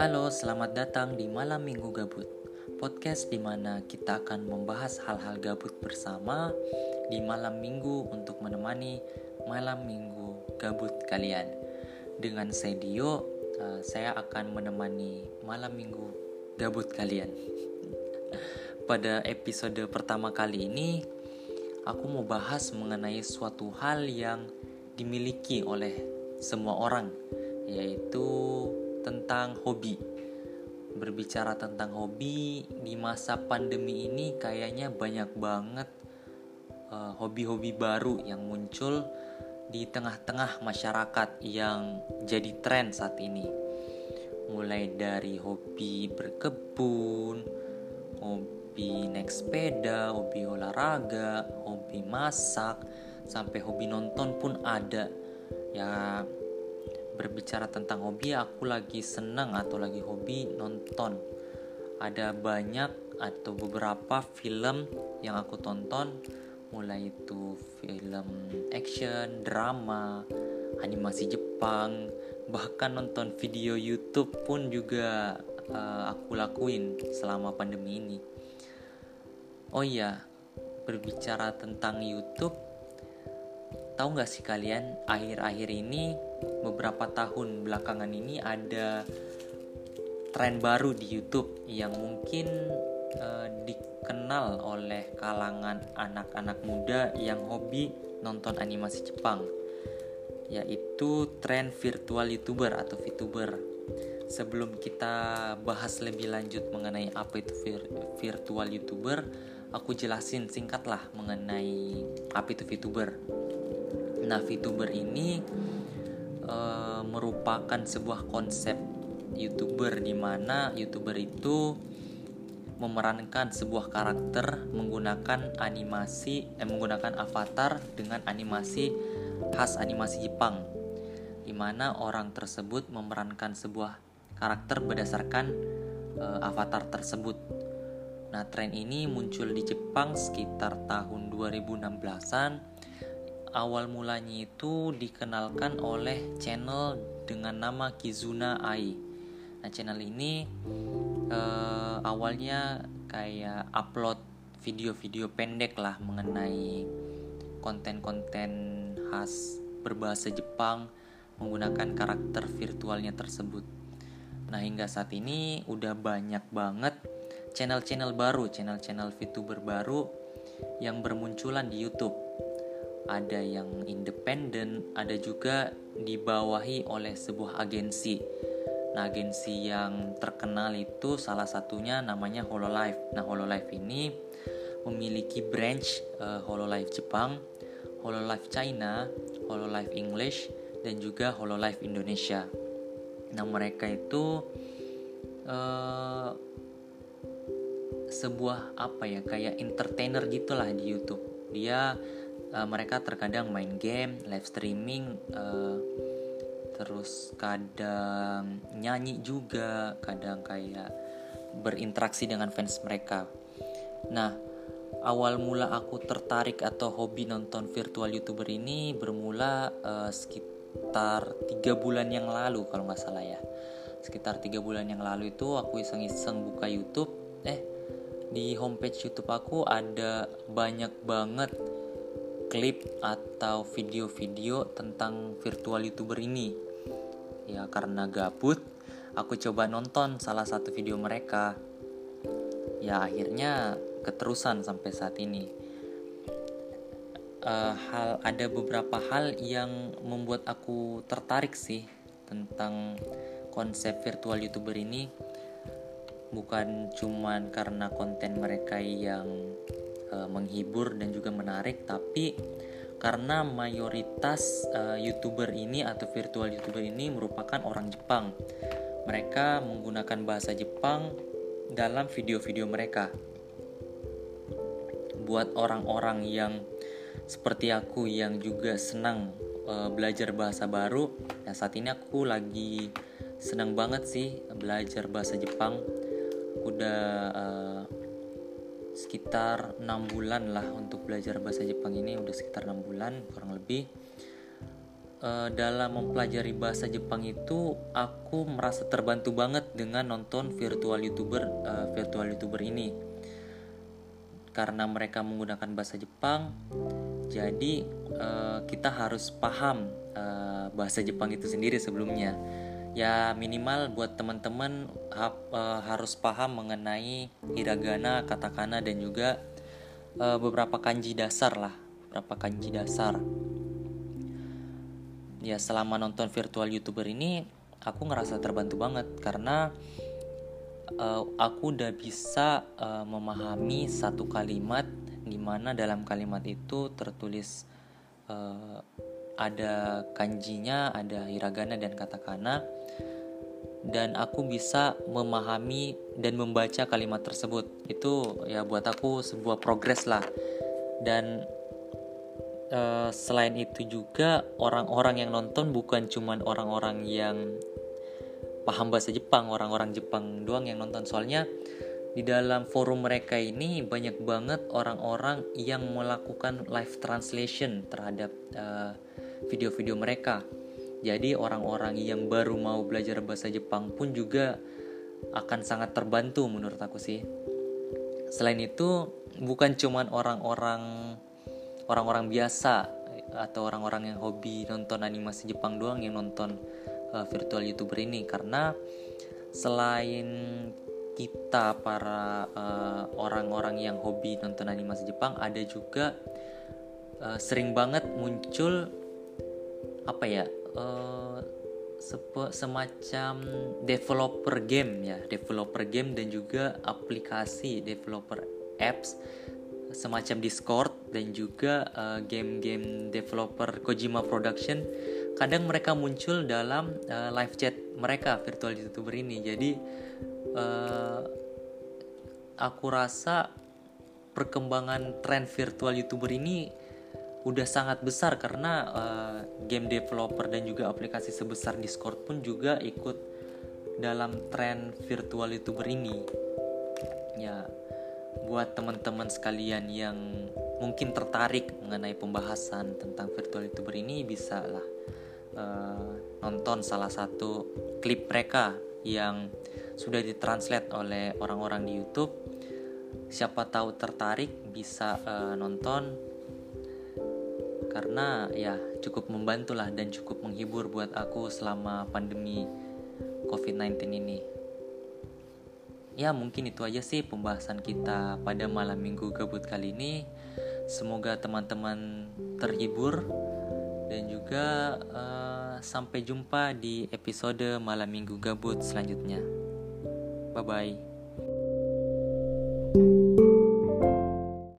Halo, selamat datang di Malam Minggu Gabut. Podcast di mana kita akan membahas hal-hal gabut bersama Di malam minggu untuk menemani malam minggu gabut kalian. Dengan saya Dio, uh, saya akan menemani malam minggu gabut kalian. Pada episode pertama kali ini Aku mau bahas mengenai suatu hal yang dimiliki oleh semua orang Yaitu tentang hobi. Berbicara tentang hobi di masa pandemi ini kayaknya banyak banget uh, hobi-hobi baru yang muncul di tengah-tengah masyarakat yang jadi tren saat ini. Mulai dari hobi berkebun, hobi naik sepeda, hobi olahraga, hobi masak, sampai hobi nonton pun ada. Ya berbicara tentang hobi aku lagi senang atau lagi hobi nonton ada banyak atau beberapa film yang aku tonton mulai itu film action, drama, animasi Jepang, bahkan nonton video YouTube pun juga uh, aku lakuin selama pandemi ini. Oh iya, berbicara tentang YouTube, tahu nggak sih kalian akhir-akhir ini beberapa tahun belakangan ini ada tren baru di YouTube yang mungkin uh, dikenal oleh kalangan anak-anak muda yang hobi nonton animasi Jepang yaitu tren virtual YouTuber atau VTuber. Sebelum kita bahas lebih lanjut mengenai apa itu vir virtual YouTuber, aku jelasin singkatlah mengenai apa itu VTuber. Nah, VTuber ini uh, merupakan sebuah konsep YouTuber di mana YouTuber itu memerankan sebuah karakter menggunakan animasi eh, menggunakan avatar dengan animasi khas animasi Jepang di mana orang tersebut memerankan sebuah karakter berdasarkan uh, avatar tersebut. Nah, tren ini muncul di Jepang sekitar tahun 2016-an awal mulanya itu dikenalkan oleh channel dengan nama Kizuna Ai. Nah, channel ini uh, awalnya kayak upload video-video pendek lah mengenai konten-konten khas berbahasa Jepang menggunakan karakter virtualnya tersebut. Nah, hingga saat ini udah banyak banget channel-channel baru, channel-channel VTuber baru yang bermunculan di YouTube ada yang independen, ada juga dibawahi oleh sebuah agensi. Nah, agensi yang terkenal itu salah satunya namanya Hololive. Nah, Hololive ini memiliki branch uh, Hololive Jepang, Hololive China, Hololive English, dan juga Hololive Indonesia. Nah, mereka itu uh, sebuah apa ya kayak entertainer gitulah di YouTube. Dia uh, mereka terkadang main game, live streaming, uh, terus kadang nyanyi juga, kadang kayak berinteraksi dengan fans mereka. Nah, awal mula aku tertarik atau hobi nonton virtual youtuber ini bermula uh, sekitar tiga bulan yang lalu kalau nggak salah ya. Sekitar tiga bulan yang lalu itu aku iseng-iseng buka YouTube, eh di homepage YouTube aku ada banyak banget klip atau video-video tentang virtual youtuber ini. Ya karena gabut aku coba nonton salah satu video mereka. Ya akhirnya keterusan sampai saat ini. Uh, hal ada beberapa hal yang membuat aku tertarik sih tentang konsep virtual youtuber ini. Bukan cuman karena konten mereka yang uh, menghibur dan juga menarik tapi karena mayoritas uh, youtuber ini atau virtual youtuber ini merupakan orang Jepang. Mereka menggunakan bahasa Jepang dalam video-video mereka. Buat orang-orang yang seperti aku yang juga senang uh, belajar bahasa baru ya saat ini aku lagi senang banget sih belajar bahasa Jepang. Udah uh, sekitar enam bulan lah untuk belajar bahasa Jepang ini udah sekitar enam bulan kurang lebih. Uh, dalam mempelajari bahasa Jepang itu aku merasa terbantu banget dengan nonton virtual youtuber uh, virtual youtuber ini. Karena mereka menggunakan bahasa Jepang jadi uh, kita harus paham bahasa Jepang itu sendiri sebelumnya ya minimal buat teman-teman ha uh, harus paham mengenai hiragana, katakana dan juga uh, beberapa kanji dasar lah beberapa kanji dasar. Ya selama nonton virtual youtuber ini aku ngerasa terbantu banget karena uh, aku udah bisa uh, memahami satu kalimat di mana dalam kalimat itu tertulis uh, ada kanjinya, ada hiragana dan katakana. Dan aku bisa memahami dan membaca kalimat tersebut. Itu ya buat aku sebuah progres lah. Dan uh, selain itu juga orang-orang yang nonton bukan cuman orang-orang yang paham bahasa Jepang, orang-orang Jepang doang yang nonton. Soalnya di dalam forum mereka ini banyak banget orang-orang yang melakukan live translation terhadap uh, video-video mereka. Jadi orang-orang yang baru mau belajar bahasa Jepang pun juga akan sangat terbantu menurut aku sih. Selain itu, bukan cuman orang-orang orang-orang biasa atau orang-orang yang hobi nonton animasi Jepang doang yang nonton uh, virtual youtuber ini karena selain kita para uh, orang-orang yang hobi nonton animasi Jepang ada juga uh, sering banget muncul apa ya uh, semacam developer game ya developer game dan juga aplikasi developer apps semacam Discord dan juga uh, game-game developer Kojima Production. Kadang mereka muncul dalam uh, live chat mereka virtual youtuber ini. Jadi uh, aku rasa perkembangan tren virtual youtuber ini udah sangat besar karena uh, game developer dan juga aplikasi sebesar Discord pun juga ikut dalam tren virtual youtuber ini ya buat teman-teman sekalian yang mungkin tertarik mengenai pembahasan tentang virtual youtuber ini bisa lah uh, nonton salah satu klip mereka yang sudah ditranslate oleh orang-orang di YouTube. Siapa tahu tertarik bisa uh, nonton karena ya cukup membantulah dan cukup menghibur buat aku selama pandemi COVID-19 ini. Ya mungkin itu aja sih pembahasan kita pada malam minggu gabut kali ini. Semoga teman-teman terhibur dan juga uh, sampai jumpa di episode malam minggu gabut selanjutnya. Bye bye